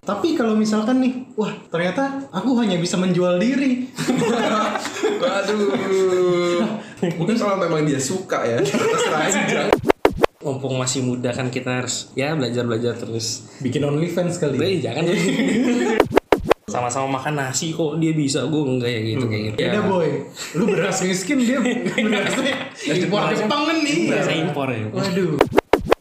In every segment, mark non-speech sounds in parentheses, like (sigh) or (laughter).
Tapi kalau misalkan nih, wah ternyata aku hanya bisa menjual diri. (laughs) Waduh. Mungkin kalau memang dia suka ya. (laughs) Terserah aja. Mumpung masih muda kan kita harus ya belajar-belajar terus. Bikin OnlyFans kali. Eh, jangan. (laughs) Sama-sama makan nasi kok dia bisa, gue enggak ya gitu kayak gitu. Beda boy, lu beras miskin dia berasnya impor Jepang nih. Saya impor ya. Waduh.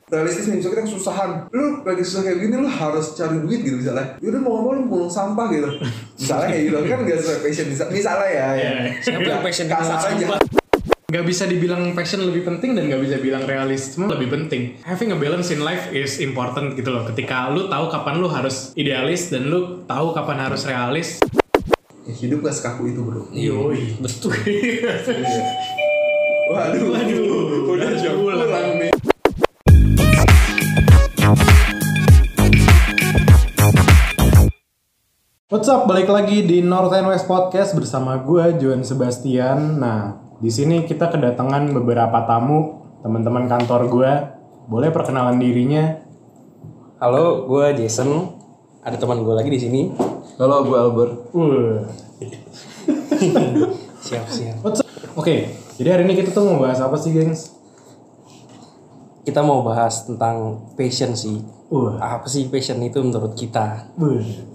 Realistis nih, misalnya kita kesusahan Lu lagi susah kayak gini, lu harus cari duit gitu misalnya Yaudah mau ngomong lu mulung sampah gitu Misalnya kayak gitu, kan gak sesuai passion Misal- Misalnya ya, ya. Siapa yang passion Kasar aja? Gak bisa dibilang passion lebih penting dan gak bisa bilang realisme lebih penting. Having a balance in life is important gitu loh. Ketika lu tahu kapan lu harus idealis dan lu tahu kapan harus realis. Ya, Hidup gak sekaku itu bro Yoi. Betul. Waduh, Waduh. udah jam pulang nih What's up? Balik lagi di North and West Podcast bersama gue Juan Sebastian. Nah, di sini kita kedatangan beberapa tamu, teman-teman kantor gue. Boleh perkenalan dirinya? Halo, gue Jason. Ada teman gue lagi di sini. Halo, gue Albert Uh. (laughs) Siap, siap. What's up? Oke, jadi hari ini kita tuh mau bahas apa sih, gengs? Kita mau bahas tentang passion sih. Uh. Apa sih passion itu menurut kita? Wih,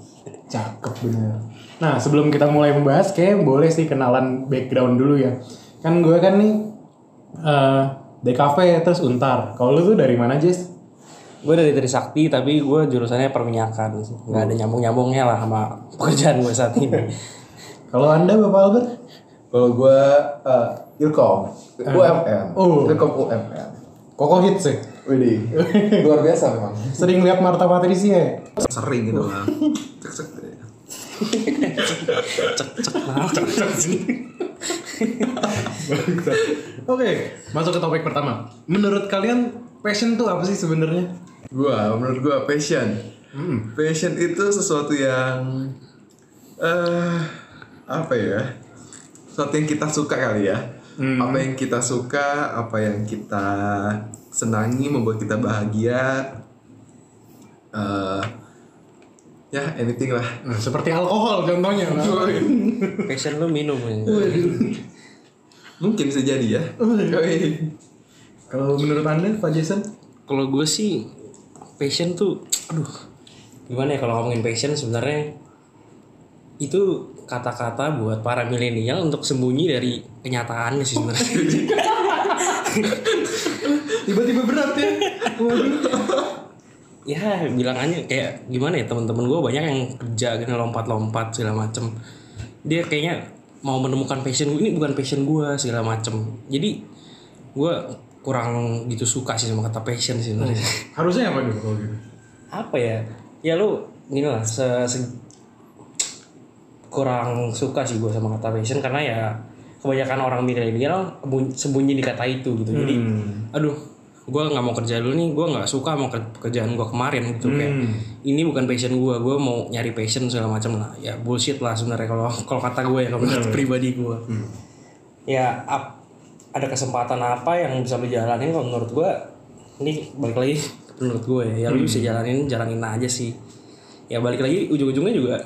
cakep bener. Nah, sebelum kita mulai membahas, kayak boleh sih kenalan background dulu ya. Kan gue kan nih eh DKV terus Untar. Kalau lu tuh dari mana, Jess? Gue dari Trisakti tapi gue jurusannya perminyakan sih. Nggak ada nyambung-nyambungnya lah sama (laughs) pekerjaan gue saat ini. Kalau Anda, Bapak Albert? Kalau gue uh, Ilkom UMN Oh. Ilkom UMN Koko hits ya? Widih, luar biasa memang Sering lihat Marta Patricia ya? Sering gitu lah Cek cek Cek-cek nah, cek-cek sini. Oke, masuk ke topik pertama. Menurut kalian passion tuh apa sih sebenarnya? Gua, menurut gua passion Passion itu sesuatu yang eh Apa ya Sesuatu yang kita suka kali ya Apa yang kita suka Apa yang kita senangi Membuat kita bahagia. Eh Ya anything lah. Nah, seperti alkohol contohnya. Passion lu minum ya. Mungkin bisa jadi ya. Kalau menurut Anda, Pak Jason? Kalau gue sih passion tuh, aduh, gimana ya kalau ngomongin passion sebenarnya? Itu kata-kata buat para milenial untuk sembunyi dari kenyataannya sih sebenarnya. (laughs) Tiba-tiba berat ya? Ya bilang aja kayak gimana ya teman-teman gue banyak yang kerja gitu lompat-lompat segala macem. Dia kayaknya mau menemukan passion gue ini bukan passion gue segala macem. Jadi gue kurang gitu suka sih sama kata passion sih sebenarnya. Harusnya apa dulu kalau gitu? apa ya ya lu gini lah se, se- kurang suka sih gue sama kata passion karena ya kebanyakan orang milenial sembunyi di kata itu gitu. Jadi aduh gue nggak mau kerja dulu nih gue nggak suka sama ker- pekerjaan gue kemarin gitu kayak ini bukan passion gue gue mau nyari passion segala macam lah. Ya bullshit lah sebenarnya kalau kalau kata gue ya kalau menurut pribadi gue ya ap- ada kesempatan apa yang bisa lu jalanin? Kalau menurut gue ini balik lagi menurut gue ya, ya lu bisa jalanin jalanin aja sih. Ya balik lagi ujung-ujungnya juga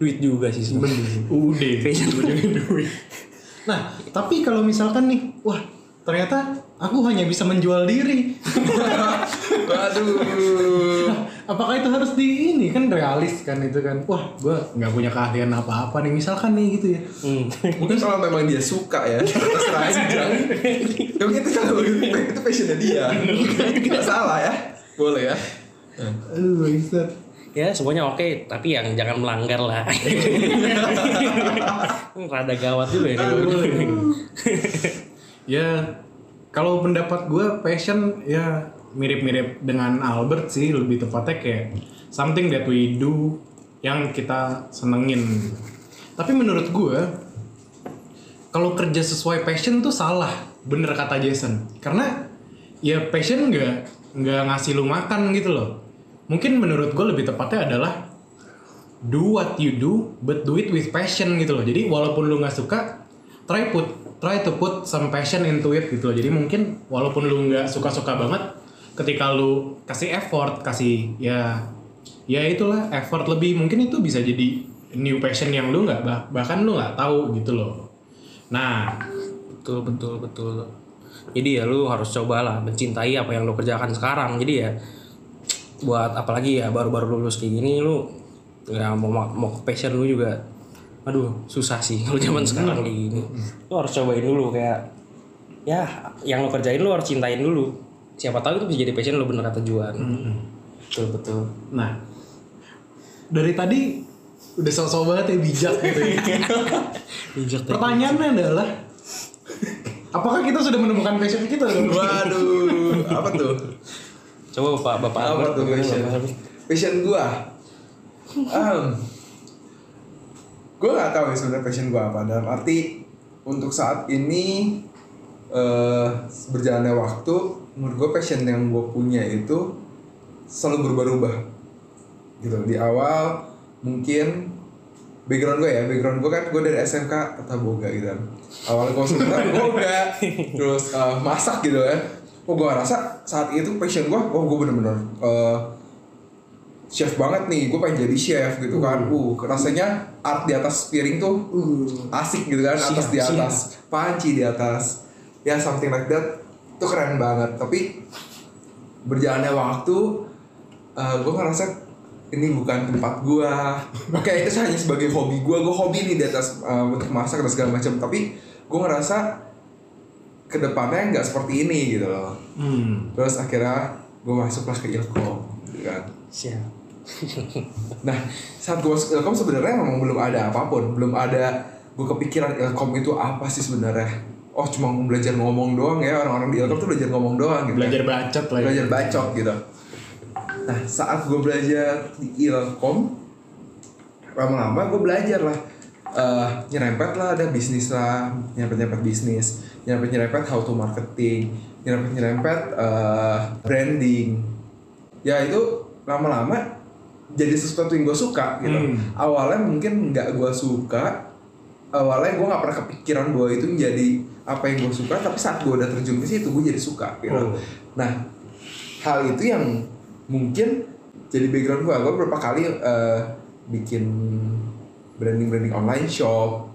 duit juga sih sebenarnya Udah. Ujungnya duit. Nah, tapi kalau misalkan nih, wah ternyata aku hanya bisa menjual diri. (laughs) Waduh Apakah itu harus di ini kan realis kan itu kan? Wah, gue nggak punya keahlian apa-apa nih. Misalkan nih gitu ya. Hmm. Mungkin kalau memang dia suka ya Terserah aja Ya mungkin itu kalau itu passionnya dia Gak salah ya Boleh ya Aduh, Bangsat. Ya semuanya oke tapi yang jangan melanggar lah (laughs) rada gawat juga ya Ya, kalau pendapat gue passion ya mirip-mirip dengan Albert sih lebih tepatnya kayak something that we do yang kita senengin. Tapi menurut gue kalau kerja sesuai passion tuh salah, bener kata Jason. Karena ya passion nggak nggak ngasih lu makan gitu loh. Mungkin menurut gue lebih tepatnya adalah do what you do but do it with passion gitu loh. Jadi walaupun lu nggak suka try put try to put some passion into it gitu loh. Jadi mungkin walaupun lu nggak suka-suka banget ketika lu kasih effort kasih ya ya itulah effort lebih. Mungkin itu bisa jadi new passion yang lu nggak bah- bahkan lu nggak tahu gitu loh. Nah betul betul betul. Jadi ya lu harus cobalah mencintai apa yang lu kerjakan sekarang. Jadi ya buat apalagi ya baru-baru lulus kayak gini lu ya mau mau ke passion lu juga aduh susah sih kalau zaman sekarang kayak gini. Lu harus cobain dulu kayak ya yang lu kerjain lu harus cintain dulu. Siapa tahu itu bisa jadi passion lu bener kata Juan. Betul betul. Nah dari tadi udah sok-sok banget ya bijak gitu ya. (laughs) Bijak pertanyaannya adalah apakah kita sudah menemukan passion kita? Waduh, apa tuh? Coba bapak bapak Apa Albert, tuh passion? Passion gua. Um, gua nggak tahu ya sebenarnya passion gua apa. Dalam arti untuk saat ini eh berjalannya waktu, menurut gua passion yang gua punya itu selalu berubah-ubah. Gitu. Di awal mungkin background gue ya, background gue kan gue dari SMK Tata Boga gitu kan. Awalnya gue suka (laughs) Boga, terus eh, masak gitu kan. Oh gue ngerasa saat itu passion gue, oh gue bener-bener eh, chef banget nih, gue pengen jadi chef gitu kan. Uh, rasanya art di atas piring tuh asik gitu kan, atas di atas, panci di atas, ya something like that, itu keren banget. Tapi berjalannya waktu, eh gue ngerasa ini bukan tempat gua. (laughs) Oke, itu hanya sebagai hobi gua. Gua hobi nih di atas eh, untuk masak dan segala macam. Tapi gua ngerasa ke depannya nggak seperti ini gitu loh. hmm. Terus akhirnya gua masuklah ke Ilkom, gitu kan. siap (laughs) Nah, saat gua masuk Ilkom sebenarnya memang belum ada apa pun, belum ada gua kepikiran Ilkom itu apa sih sebenarnya. Oh, cuma belajar ngomong doang ya orang-orang di Ilkom tuh belajar ngomong doang gitu. belajar bacot lah ya. belajar bacot gitu. Nah saat gue belajar di Ilkom, lama-lama gue belajar lah, Eh, nyerempet lah ada bisnis lah, nyerempet-nyerempet bisnis, nyerempet-nyerempet how to marketing, nyerempet-nyerempet eh, branding. Ya itu lama-lama jadi sesuatu yang gue suka gitu. Hmm. Awalnya mungkin nggak gue suka, awalnya gue nggak pernah kepikiran bahwa itu menjadi apa yang gue suka, tapi saat gue udah terjun ke situ gue jadi suka gitu. Oh. Nah hal itu yang mungkin jadi background gue gue beberapa kali eh, bikin branding branding online shop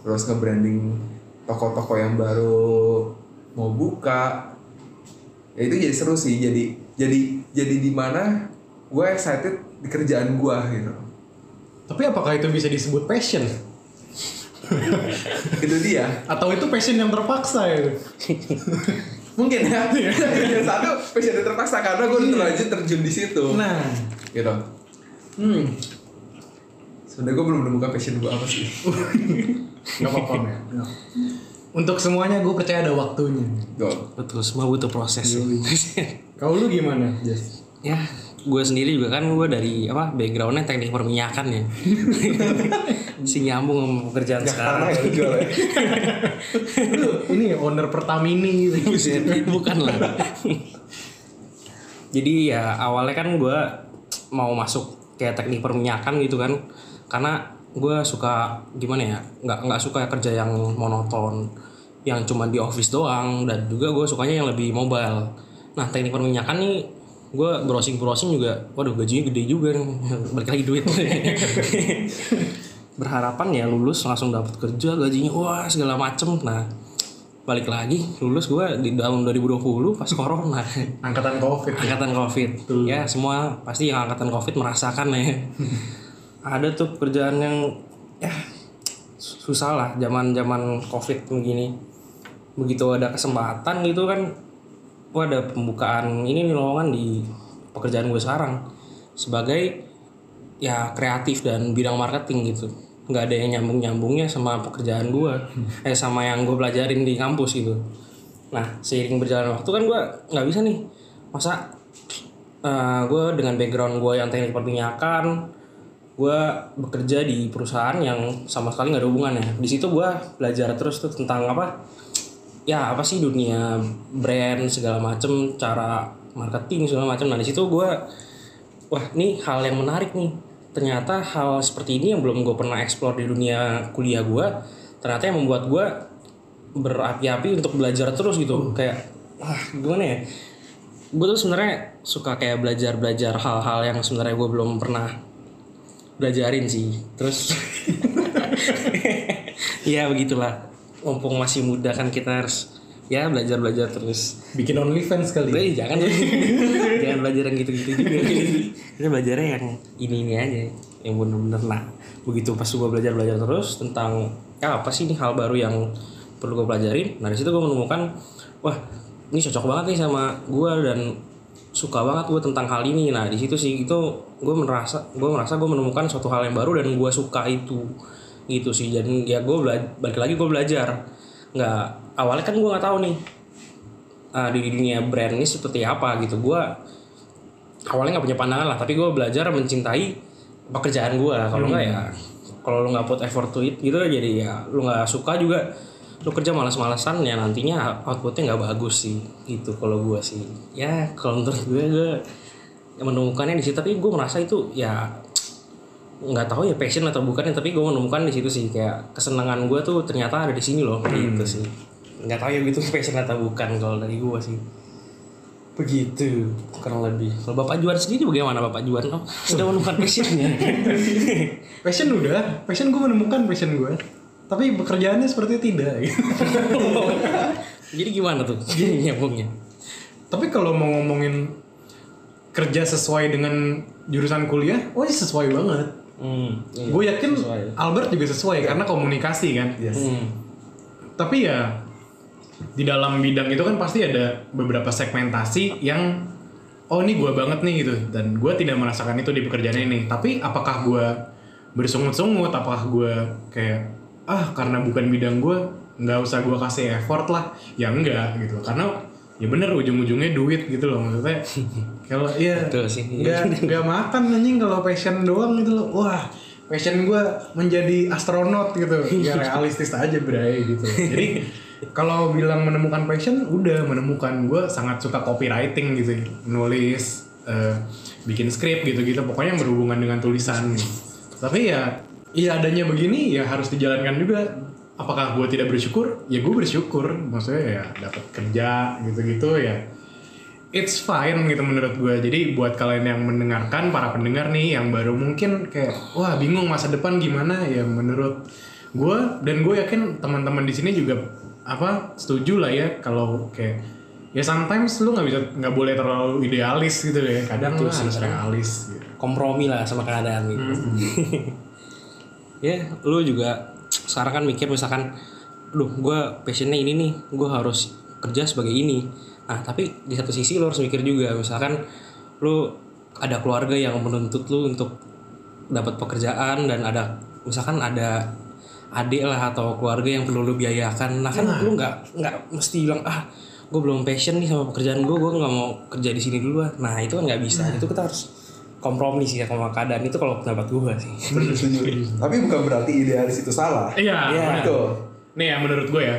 terus nge-branding toko-toko yang baru mau buka. Ya itu jadi seru sih jadi jadi jadi di mana gue excited di kerjaan gue gitu. Tapi apakah itu bisa disebut passion? (laughs) Itu dia. Atau itu passion yang terpaksa ya? (laughs) Mungkin ya. (laughs) Yang satu passion yang terpaksa karena gue udah terlanjur terjun di situ. Nah. Gitu. Hmm sebenarnya gue belum menemukan passion gue apa sih. (laughs) Nggak apa-apa men. Untuk semuanya gue percaya ada waktunya. Betul. Semua butuh proses. Kalau (laughs) lu gimana ya gue sendiri juga kan gue dari apa backgroundnya teknik perminyakan ya. (laughs) Si nyambung sama pekerjaan sekarang. Tanah ya lu jual ya. Lu ini owner Pertamini gitu. Bukan lah. Jadi ya awalnya kan gue mau masuk kayak teknik perminyakan gitu kan karena gue suka gimana ya nggak nggak suka kerja yang monoton yang cuma di office doang dan juga gue sukanya yang lebih mobile. Nah teknik perminyakan nih gue browsing browsing juga waduh gajinya gede juga nih (laughs) balik lagi duit. (laughs) Berharapan ya lulus langsung dapat kerja gajinya wah segala macem. Nah balik lagi lulus gue di tahun 2020 pas corona. Angkatan covid. Angkatan covid. Ya semua pasti yang angkatan covid merasakan ya (laughs) ada tuh pekerjaan yang ya susah lah zaman zaman covid begini. Begitu ada kesempatan gitu kan wah ada pembukaan ini nih lowongan di pekerjaan gue sekarang. Sebagai ya kreatif dan bidang marketing gitu. Nggak ada yang nyambung nyambungnya sama pekerjaan gue (laughs) eh sama yang gue pelajarin di kampus gitu. Nah seiring berjalan waktu kan gue nggak bisa nih. Masa eh gue dengan background gue yang teknik perminyakan gue bekerja di perusahaan yang sama sekali nggak ada hubungannya. Di situ gue belajar terus tuh tentang apa? Ya apa sih dunia brand segala macem cara marketing segala macem. Nah di situ gue wah ini hal yang menarik nih. Ternyata hal seperti ini yang belum gue pernah explore di dunia kuliah gue ternyata yang membuat gue berapi-api untuk belajar terus gitu. Kayak wah gimana ya? Gue tuh sebenarnya suka kayak belajar belajar hal-hal yang sebenarnya gue belum pernah belajarin sih. Terus (laughs) ya begitulah. Mumpung masih muda kan kita harus ya belajar belajar terus. Bikin OnlyFans kali. Eh, jangan. (laughs) Jangan belajar yang gitu-gitu juga. Kita belajarnya yang ini ini aja yang bener-bener nah begitu pas gue belajar belajar terus tentang ya apa sih ini hal baru yang perlu gue pelajarin. Nah dari situ gue menemukan wah ini cocok banget nih sama gue dan suka banget gue tentang hal ini. Nah di situ sih itu gue merasa gue merasa gue menemukan suatu hal yang baru dan gue suka itu. Gitu sih. Dan ya gue belajar balik lagi gue belajar. Nggak awalnya kan gue nggak tahu nih uh, di dunia brand ini seperti apa gitu. Gue awalnya nggak punya pandangan lah tapi gue belajar mencintai pekerjaan gue kalau nggak ya kalau lu nggak put effort to it gitu jadi ya lu nggak suka juga lu kerja malas-malasan ya nantinya outputnya nggak bagus sih gitu kalau gue sih. Ya kalau menurut gue gue menemukannya di situ tapi gue merasa itu ya nggak tahu ya passion atau bukan ya tapi gue menemukan di situ sih. Kayak kesenangan gue tuh ternyata ada di sini loh gitu sih. Nggak tahu ya gitu (laughs) passion atau bukan kalau dari gue sih. Begitu kurang lebih. Kalau bapak Juan sendiri bagaimana bapak Juan? Oh, sudah menemukan passionnya (laughs) Passion udah, passion gue menemukan passion gue. Tapi pekerjaannya sepertinya tidak. gitu. (laughs) jadi gimana tuh nyambungnya Tapi kalau mau ngomongin kerja sesuai dengan jurusan kuliah, oh ini sesuai banget. hmm, iya. Gue yakin Sesuai. Albert juga sesuai karena komunikasi kan. Yes. Hmm. Tapi ya di dalam bidang itu kan pasti ada beberapa segmentasi yang oh ini gue banget nih gitu dan gue tidak merasakan itu di pekerjaan ini. Tapi apakah gue bersungut-sungut? Apakah gue kayak ah karena bukan bidang gue nggak usah gue kasih effort lah? Ya enggak gitu. Karena ya bener ujung-ujungnya duit gitu loh maksudnya. (laughs) Kalau iya nggak nggak makan anjing kalau passion doang gitu loh. Wah passion gue menjadi astronot gitu. Ya (laughs) realistis aja bray gitu. Jadi kalau bilang menemukan passion udah menemukan. Gue sangat suka copywriting gitu. Nulis eh, bikin skrip gitu gitu pokoknya yang berhubungan dengan tulisan. Tapi ya iya adanya begini ya harus dijalankan juga. Apakah gue tidak bersyukur? Ya gue bersyukur. Maksudnya ya dapat kerja gitu-gitu ya. It's fine gitu menurut gue. Jadi buat kalian yang mendengarkan para pendengar nih yang baru mungkin kayak wah bingung masa depan gimana? Ya menurut gue dan gue yakin teman-teman di sini juga apa setuju lah ya kalau kayak ya sometimes lu nggak bisa nggak boleh terlalu idealis gitu ya. Kadang lu harus realis gitu. kompromi lah sama keadaan gitu (laughs) ya lu juga sekarang kan mikir misalkan duh gue passionnya ini nih gue harus kerja sebagai ini. Nah tapi di satu sisi lu harus mikir juga misalkan lu ada keluarga yang menuntut lu untuk dapat pekerjaan dan ada misalkan ada adik lah atau keluarga yang perlu lu biayakan. Nah kan lu nggak nggak mesti bilang ah gue belum passion nih sama pekerjaan gue gue nggak mau kerja di sini dulu ah." nah itu kan nggak bisa. Itu kita harus kompromi sih sama keadaan itu kalau pendapat gue sih (laughs) Tapi bukan berarti idealis itu salah. Iya. Iya. benar. Betul. Nih ya menurut gue ya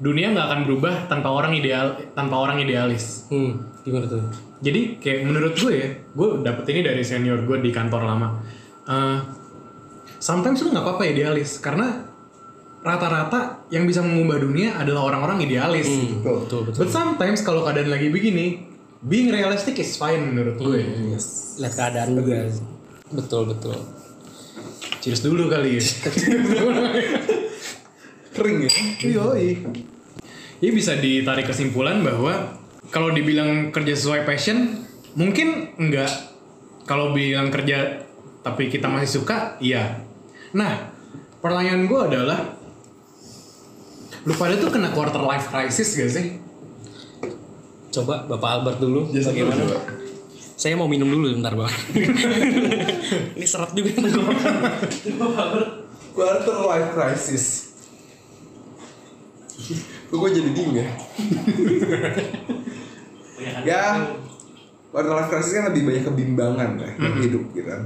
dunia nggak akan berubah tanpa orang ideal tanpa orang idealis. hmm gimana tuh Jadi kayak menurut gue ya, gue dapet ini dari senior gue di kantor lama. Eh, sometimes lu nggak apa-apa idealis karena rata-rata yang bisa mengubah dunia adalah orang-orang idealis. gitu. Betul. betul betul But sometimes kalau keadaan lagi begini, being realistic is fine menurut gue. Yes. lihat keadaan juga betul betul Cheers dulu kali ya. (laughs) Kering ya. Yoi. Ini bisa ditarik kesimpulan bahwa kalau dibilang kerja sesuai passion, mungkin enggak. Kalau bilang kerja tapi kita masih suka, iya. Nah, pertanyaan gue adalah, lu pada tuh kena quarter life crisis gak sih? Coba bapak Albert dulu dulu, bagaimana coba. saya mau minum dulu bentar bang (laughs) ini serat juga Quarter life crisis. Kok gue jadi bingung ya? ya, quarter life crisis kan lebih banyak kebimbangan ya dalam hidup gitu kan.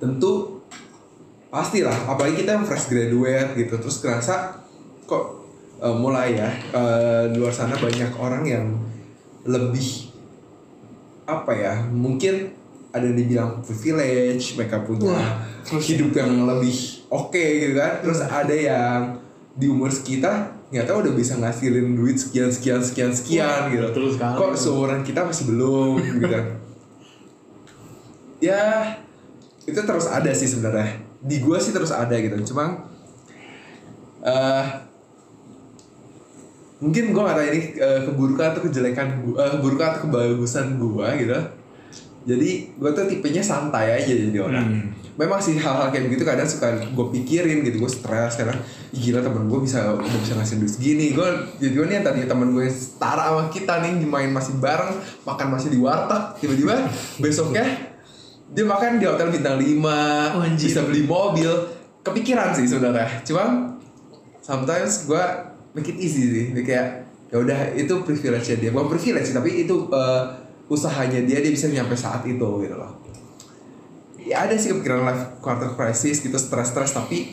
Tentu pastilah, apalagi kita yang fresh graduate gitu, terus kerasa kok eh, mulai ya. Di luar sana banyak orang yang lebih apa ya mungkin ada yang dibilang privilege mereka punya hidup yang lebih oke gitu kan. Terus ada yang di umur kita nggak tahu udah bisa ngasilin duit sekian sekian sekian sekian gitu. betul sekali. kok seumuran kita masih belum (laughs) gitu ya itu terus ada sih sebenarnya. Di gua sih terus ada gitu. Cuma eh mungkin gua nggak tahu ini eh, keburukan atau kejelekan gua, eh, keburukan atau kebagusan gua gitu. Jadi gua tuh tipenya santai aja jadi orang. Hmm. memang sih hal-hal kayak begitu kadang suka gue pikirin gitu gue stres "Ih, gila temen gue bisa udah bisa ngasih duit segini. Gue jadi gue nih tadi temen gue setara sama kita nih main masih bareng makan masih di warteg tiba-tiba besoknya dia makan di hotel bintang 5 Oh, anjir. bisa beli mobil. Kepikiran sih sebenarnya. Cuma sometimes gue make it easy sih. Dia kayak ya udah itu privilege dia. Bukan privilege sih tapi itu eh, usahanya dia dia bisa nyampe saat itu gitu loh. Ya ada sih kepikiran life quarter crisis gitu stres-stres tapi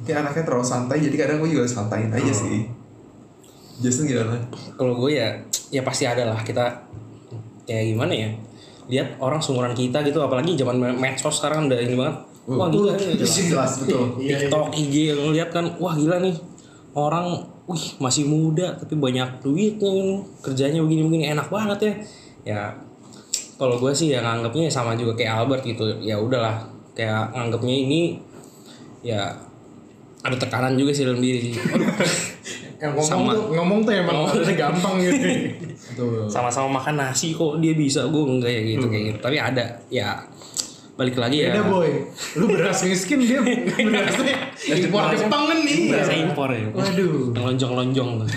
mungkin anaknya terlalu santai jadi kadang gue juga santain aja sih. Jason gimana? kalau gue ya ya pasti ada lah. Kita kayak gimana ya? Lihat orang seumuran kita gitu apalagi zaman medsos sekarang udah ini banget. Wah gila nih. jelas betul. Iya, iya. TikTok IG yang lihat kan wah gila nih. Orang wih masih muda tapi banyak duitnya kerjanya begini-begini enak banget ya. Ya kalau gue sih ya nganggapnya sama juga kayak Albert gitu. Ya udahlah kayak nganggapnya ini ya ada tekanan juga sih dalam diri. (laughs) Yang ngomong Sama. tuh ngomong tuh emang harusnya gampang gitu. (laughs) Sama-sama makan nasi kok dia bisa. Gue enggak ya gitu kayak gitu. Tapi ada ya balik lagi ya. Beda boy, lu beras miskin dia (laughs) berasnya impor Jepang kan nih. berasa impor ya. Waduh. yang lonjong-lonjong tuh (laughs)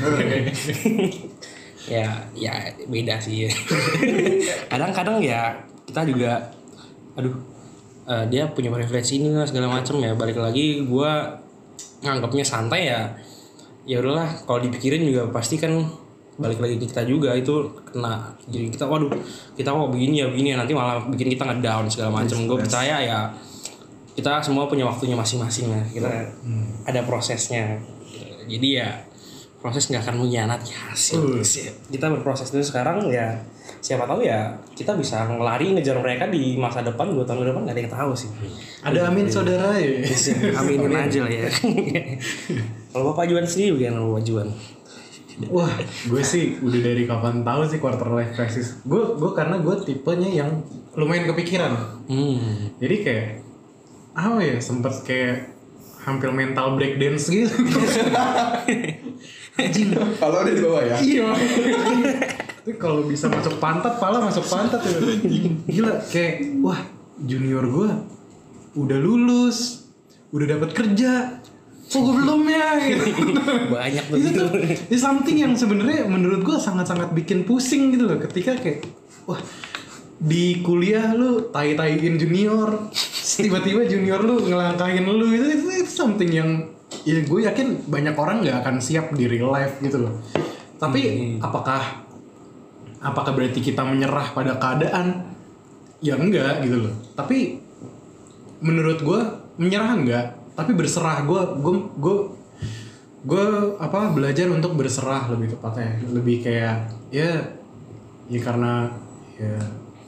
ya ya beda sih. (laughs) Kadang-kadang ya kita juga aduh eh, dia punya privilege ini lah segala macem ya. Balik lagi gua nganggapnya santai ya. Ya udahlah kalau dipikirin juga pasti kan balik lagi ke kita juga itu kena. Jadi kita waduh kita kok begini ya begini ya nanti malah bikin kita ngedown segala macem. Gue percaya ya kita semua punya waktunya masing-masing lah kita ada prosesnya. Jadi ya proses nggak akan mengkhianati hasil. Uh. kita berproses. Dulu sekarang ya siapa tahu ya kita bisa ngelari ngejar mereka di masa depan dua tahun ke depan nggak ada yang tahu sih. Ada amin saudara ya. aminin aja lah ya. (laughs) Kalau bapak Juan sendiri bagaimana bapak Juan Wah, gue sih udah dari kapan tahu sih quarter life crisis. Gue gue karena gue tipenya yang lumayan kepikiran. hmm Jadi kayak apa ya sempet kayak hampir mental breakdance gitu. (laughs) Kalau udah di bawah ya? iya. Tapi kalau bisa masuk pantat, pala masuk pantat ya. Gila kayak wah junior gue udah lulus, udah dapat kerja. Kok gue belum ya? (laughs) Gitu. banyak tuh itu gitu tuh itu something yang sebenarnya menurut gue sangat-sangat bikin pusing gitu loh ketika kayak wah di kuliah lu tai-taiin junior tiba-tiba junior lu ngelangkahin lu itu, itu, itu something yang ya gue yakin banyak orang nggak akan siap di real life gitu loh. Tapi apakah apakah berarti kita menyerah pada keadaan? Ya enggak gitu loh. Tapi menurut gue menyerah enggak tapi berserah gue gue gue gue apa belajar untuk berserah lebih tepatnya. Lebih kayak ya ya karena ya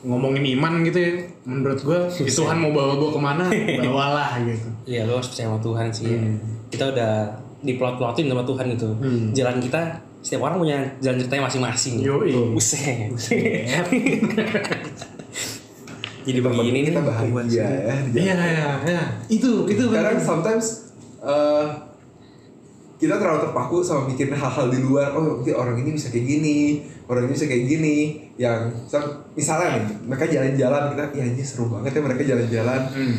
ngomongin iman gitu ya. Menurut gue ya Tuhan mau bawa gue ke mana (laughs) bawalah gitu. Iya lo harus percaya sama Tuhan sih. Ya. Kita udah diplot-plotin sama Tuhan gitu. Jalan kita Setiap orang punya jalan ceritanya masing-masing. Yoi. Buset (laughs) Jadi begini kita bahagia ya. iya iya iya itu itu Kadang sometimes eh, kita terlalu terpaku sama mikirin hal-hal di luar. Oh, nanti orang ini bisa kayak gini, orang ini bisa kayak gini. Yang misal- misalnya nih, mereka jalan-jalan kita, ya ini seru banget ya mereka jalan-jalan. Hmm.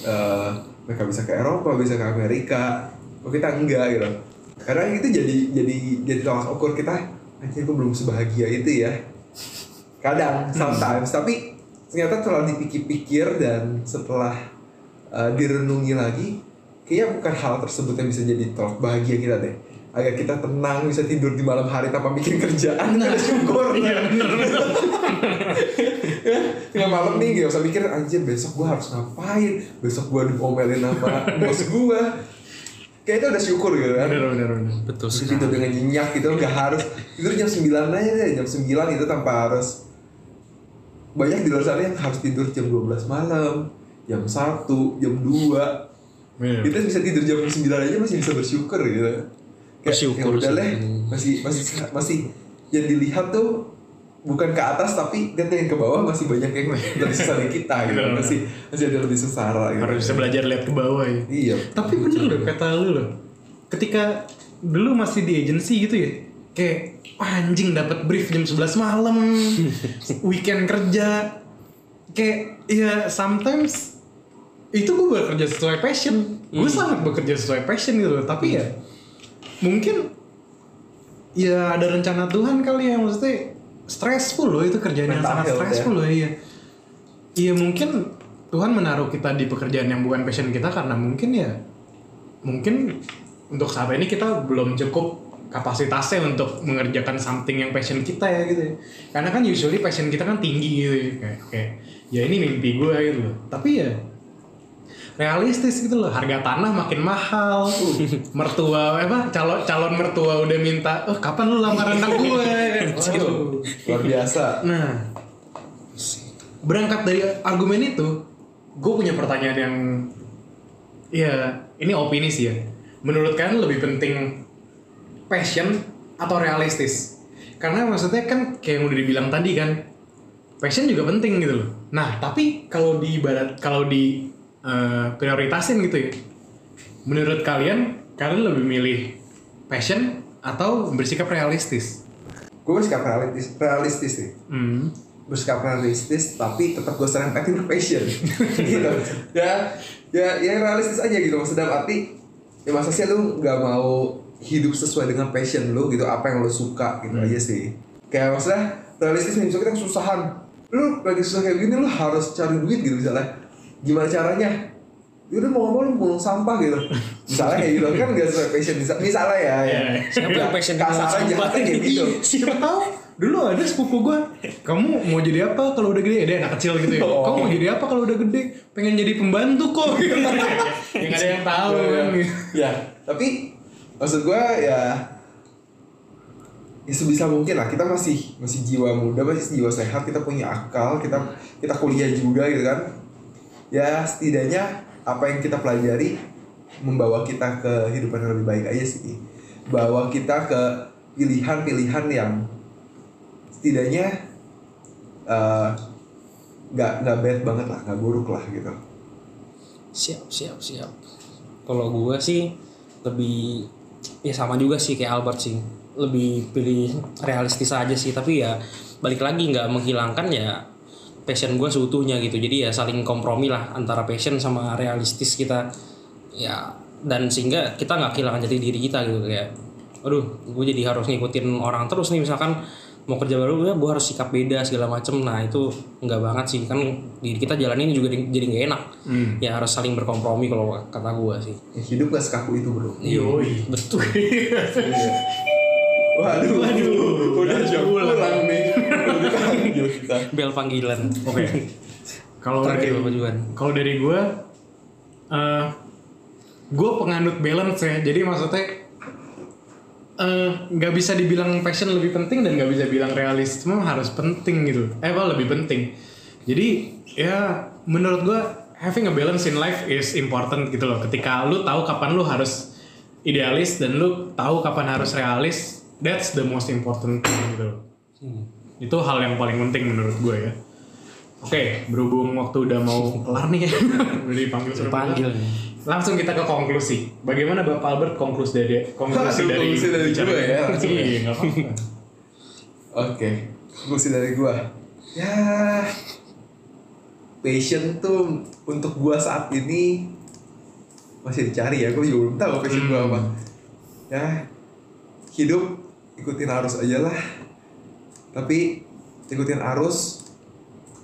Eh, mereka bisa ke Eropa, bisa ke Amerika. Oh kita enggak gitu. Karena itu jadi jadi jadi tolak ukur kita. Anjir gue belum sebahagia itu ya. Kadang, sometimes, tapi ternyata setelah dipikir-pikir dan setelah uh, direnungi lagi, kayaknya bukan hal tersebut yang bisa jadi tolak bahagia kita deh. Agar kita tenang, bisa tidur di malam hari tanpa bikin kerjaan, nah, syukur. (laughs) Iya Tengah malam nih gak usah mikir anjir besok gua harus ngapain, besok gua diomelin sama bos gua. Kayak itu udah syukur gitu kan. bener bener bener Betul sekali tidur dengan nyenyak gitu nggak harus tidur jam 9 aja deh jam 9 itu tanpa harus banyak di luar sana yang harus tidur jam 12 malam jam 1, jam 2 Bener. kita bisa tidur jam 9 aja masih bisa bersyukur gitu. Kayak Bersyukur ya udah sih. deh, masih masih masih yang dilihat tuh bukan ke atas tapi kan yang ke bawah masih banyak yang (laughs) lebih susah dari kita gitu. Masih masih ada lebih susah gitu. Harus bisa belajar lihat ke bawah ya. Iya. Tapi bener loh kata lu loh. Ketika dulu masih di agency gitu ya kayak "Wah, anjing dapat brief jam 11 malam (laughs) weekend kerja. Kayak ya sometimes itu gue bekerja sesuai passion. Gue sangat bekerja sesuai passion gitu loh. Tapi ya mungkin ya ada rencana Tuhan kali ya maksudnya stressful loh itu kerjaan yang sangat health stressful loh iya. Iya mungkin Tuhan menaruh kita di pekerjaan yang bukan passion kita karena mungkin ya mungkin untuk saat ini kita belum cukup kapasitasnya untuk mengerjakan something yang passion kita ya gitu ya. Karena kan usually passion kita kan tinggi gitu ya. Kayak, kayak ya ini mimpi gue gitu loh. Tapi ya realistis gitu loh. Harga tanah makin mahal. (laughs) mertua apa calon calon mertua udah minta, "Oh, kapan lu lamaran anak gue?" (laughs) Waduh, luar biasa Nah, berangkat dari argumen itu, gue punya pertanyaan yang, ya ini opini sih ya. Menurut kalian lebih penting passion atau realistis? Karena maksudnya kan kayak yang udah dibilang tadi kan, passion juga penting gitu loh. Nah, tapi kalau di ibarat kalau di eh, prioritasin gitu ya, menurut kalian kalian lebih milih passion atau bersikap realistis? gue bersikap realistis realistis sih Hmm. bersikap realistis tapi tetap gue serempatin ke (laughs) passion gitu ya ya ya realistis aja gitu maksudnya arti ya masa sih lu nggak mau hidup sesuai dengan passion lu gitu apa yang lu suka gitu aja sih. Kayak maksudnya realistis nih misalnya kita kesusahan. Lu lagi susah kayak gini lu harus cari duit gitu misalnya. Gimana caranya? Yaudah mau ngomong lu sampah gitu. (laughs) Misalnya kayak gitu kan gak sesuai passion. Misal- Misalnya ya, ya. Iya. Siapa yang passion di Kasar pungung aja sampah? kayak gitu. Siapa tahu. Dulu ada sepupu gue kamu mau jadi apa kalau udah gede? Dia anak kecil gitu ya. Oh. kamu mau jadi apa kalau udah gede? Pengen jadi pembantu kok. (laughs) Yang ada yang tahu kan ya tapi maksud gue ya ya sebisa mungkin lah. Kita masih masih jiwa muda masih jiwa sehat kita punya akal kita kita kuliah juga gitu kan. Ya setidaknya apa yang kita pelajari membawa kita ke kehidupan yang lebih baik aja sih. Bawa kita ke pilihan-pilihan yang setidaknya eh, nggak nggak bad banget lah nggak buruk lah gitu. Siap siap siap. Kalau gue sih lebih ya sama juga sih kayak Albert sih. Lebih pilih realistis aja sih. Tapi ya balik lagi nggak menghilangkan ya passion gue seutuhnya gitu. Jadi ya saling kompromi lah antara passion sama realistis kita. Ya dan sehingga kita nggak kehilangan jati diri kita gitu. Kayak aduh gue jadi harus ngikutin orang terus nih misalkan mau kerja baru ya gue harus sikap beda segala macem. Nah itu nggak banget sih. Kan diri kita jalanin juga di- jadi nggak enak. Ya harus saling berkompromi kalau kata gue sih. Ya, hidup gak sekaku itu bro. Yoi. betul. (laughs) Waduh, waduh, udah jam pulang. nih. Bel panggilan. Oke. Kalau dari kalau dari gue eh gue penganut balance ya. Jadi maksudnya eh, nggak bisa dibilang passion lebih penting dan nggak bisa bilang realisme harus penting gitu. Eh apa lebih penting. Jadi ya menurut gue having a balance in life is important gitu loh. Ketika lu tahu kapan lu harus idealis dan lu tahu kapan harus realis that's the most important thing gitu loh. Itu hal yang paling penting menurut gue ya Oke, berhubung waktu udah mau kelar nih ya, (laughs) udah dipanggil suruh. Langsung kita ke konklusi. Bagaimana Bapak Albert konklusi dari konklusi (laughs) dari konklusi dari gue ya, (laughs) ya. Iya, nggak apa-apa. Oke, konklusi dari gua. Ya, passion tuh untuk gua saat ini masih dicari ya. Gua juga belum tahu passion gua apa. Ya, hidup ikutin arus aja lah. Tapi ikutin arus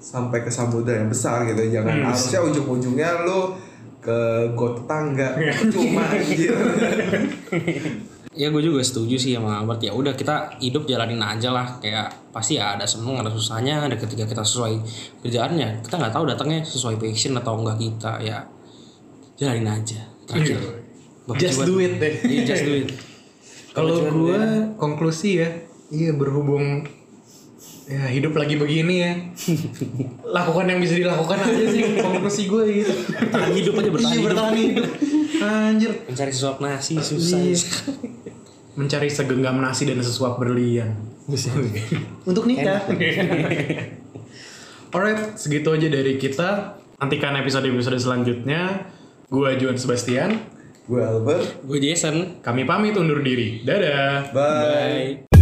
sampai ke samudera yang besar gitu. Jangan Hmm. arusnya ujung-ujungnya lu ke got tetangga. Cuma anjir. (laughs) ya gue juga setuju sih sama Albert ya udah kita hidup jalanin aja lah kayak pasti ya ada seneng ada susahnya ada ketika kita sesuai kerjaannya kita nggak tahu datangnya sesuai passion atau enggak kita ya jalanin aja terakhir Bapak Just do it deh. Iya, just do it Kalau gue ya. konklusi ya, iya berhubung ya hidup lagi begini ya, (laughs) lakukan yang bisa dilakukan aja sih (laughs) konklusi gue gitu. bertahan hidup aja bertahan Iya, hidup bertahan hidup. Anjir. mencari sesuap nasi susah Iya. mencari segenggam nasi dan sesuap berlian. Untuk nikah. Alright, segitu aja dari kita. Nantikan episode-episode selanjutnya. Gua Juan Sebastian. Gue Albert. Gue Jason. Kami pamit undur diri. Dadah. Bye. Bye.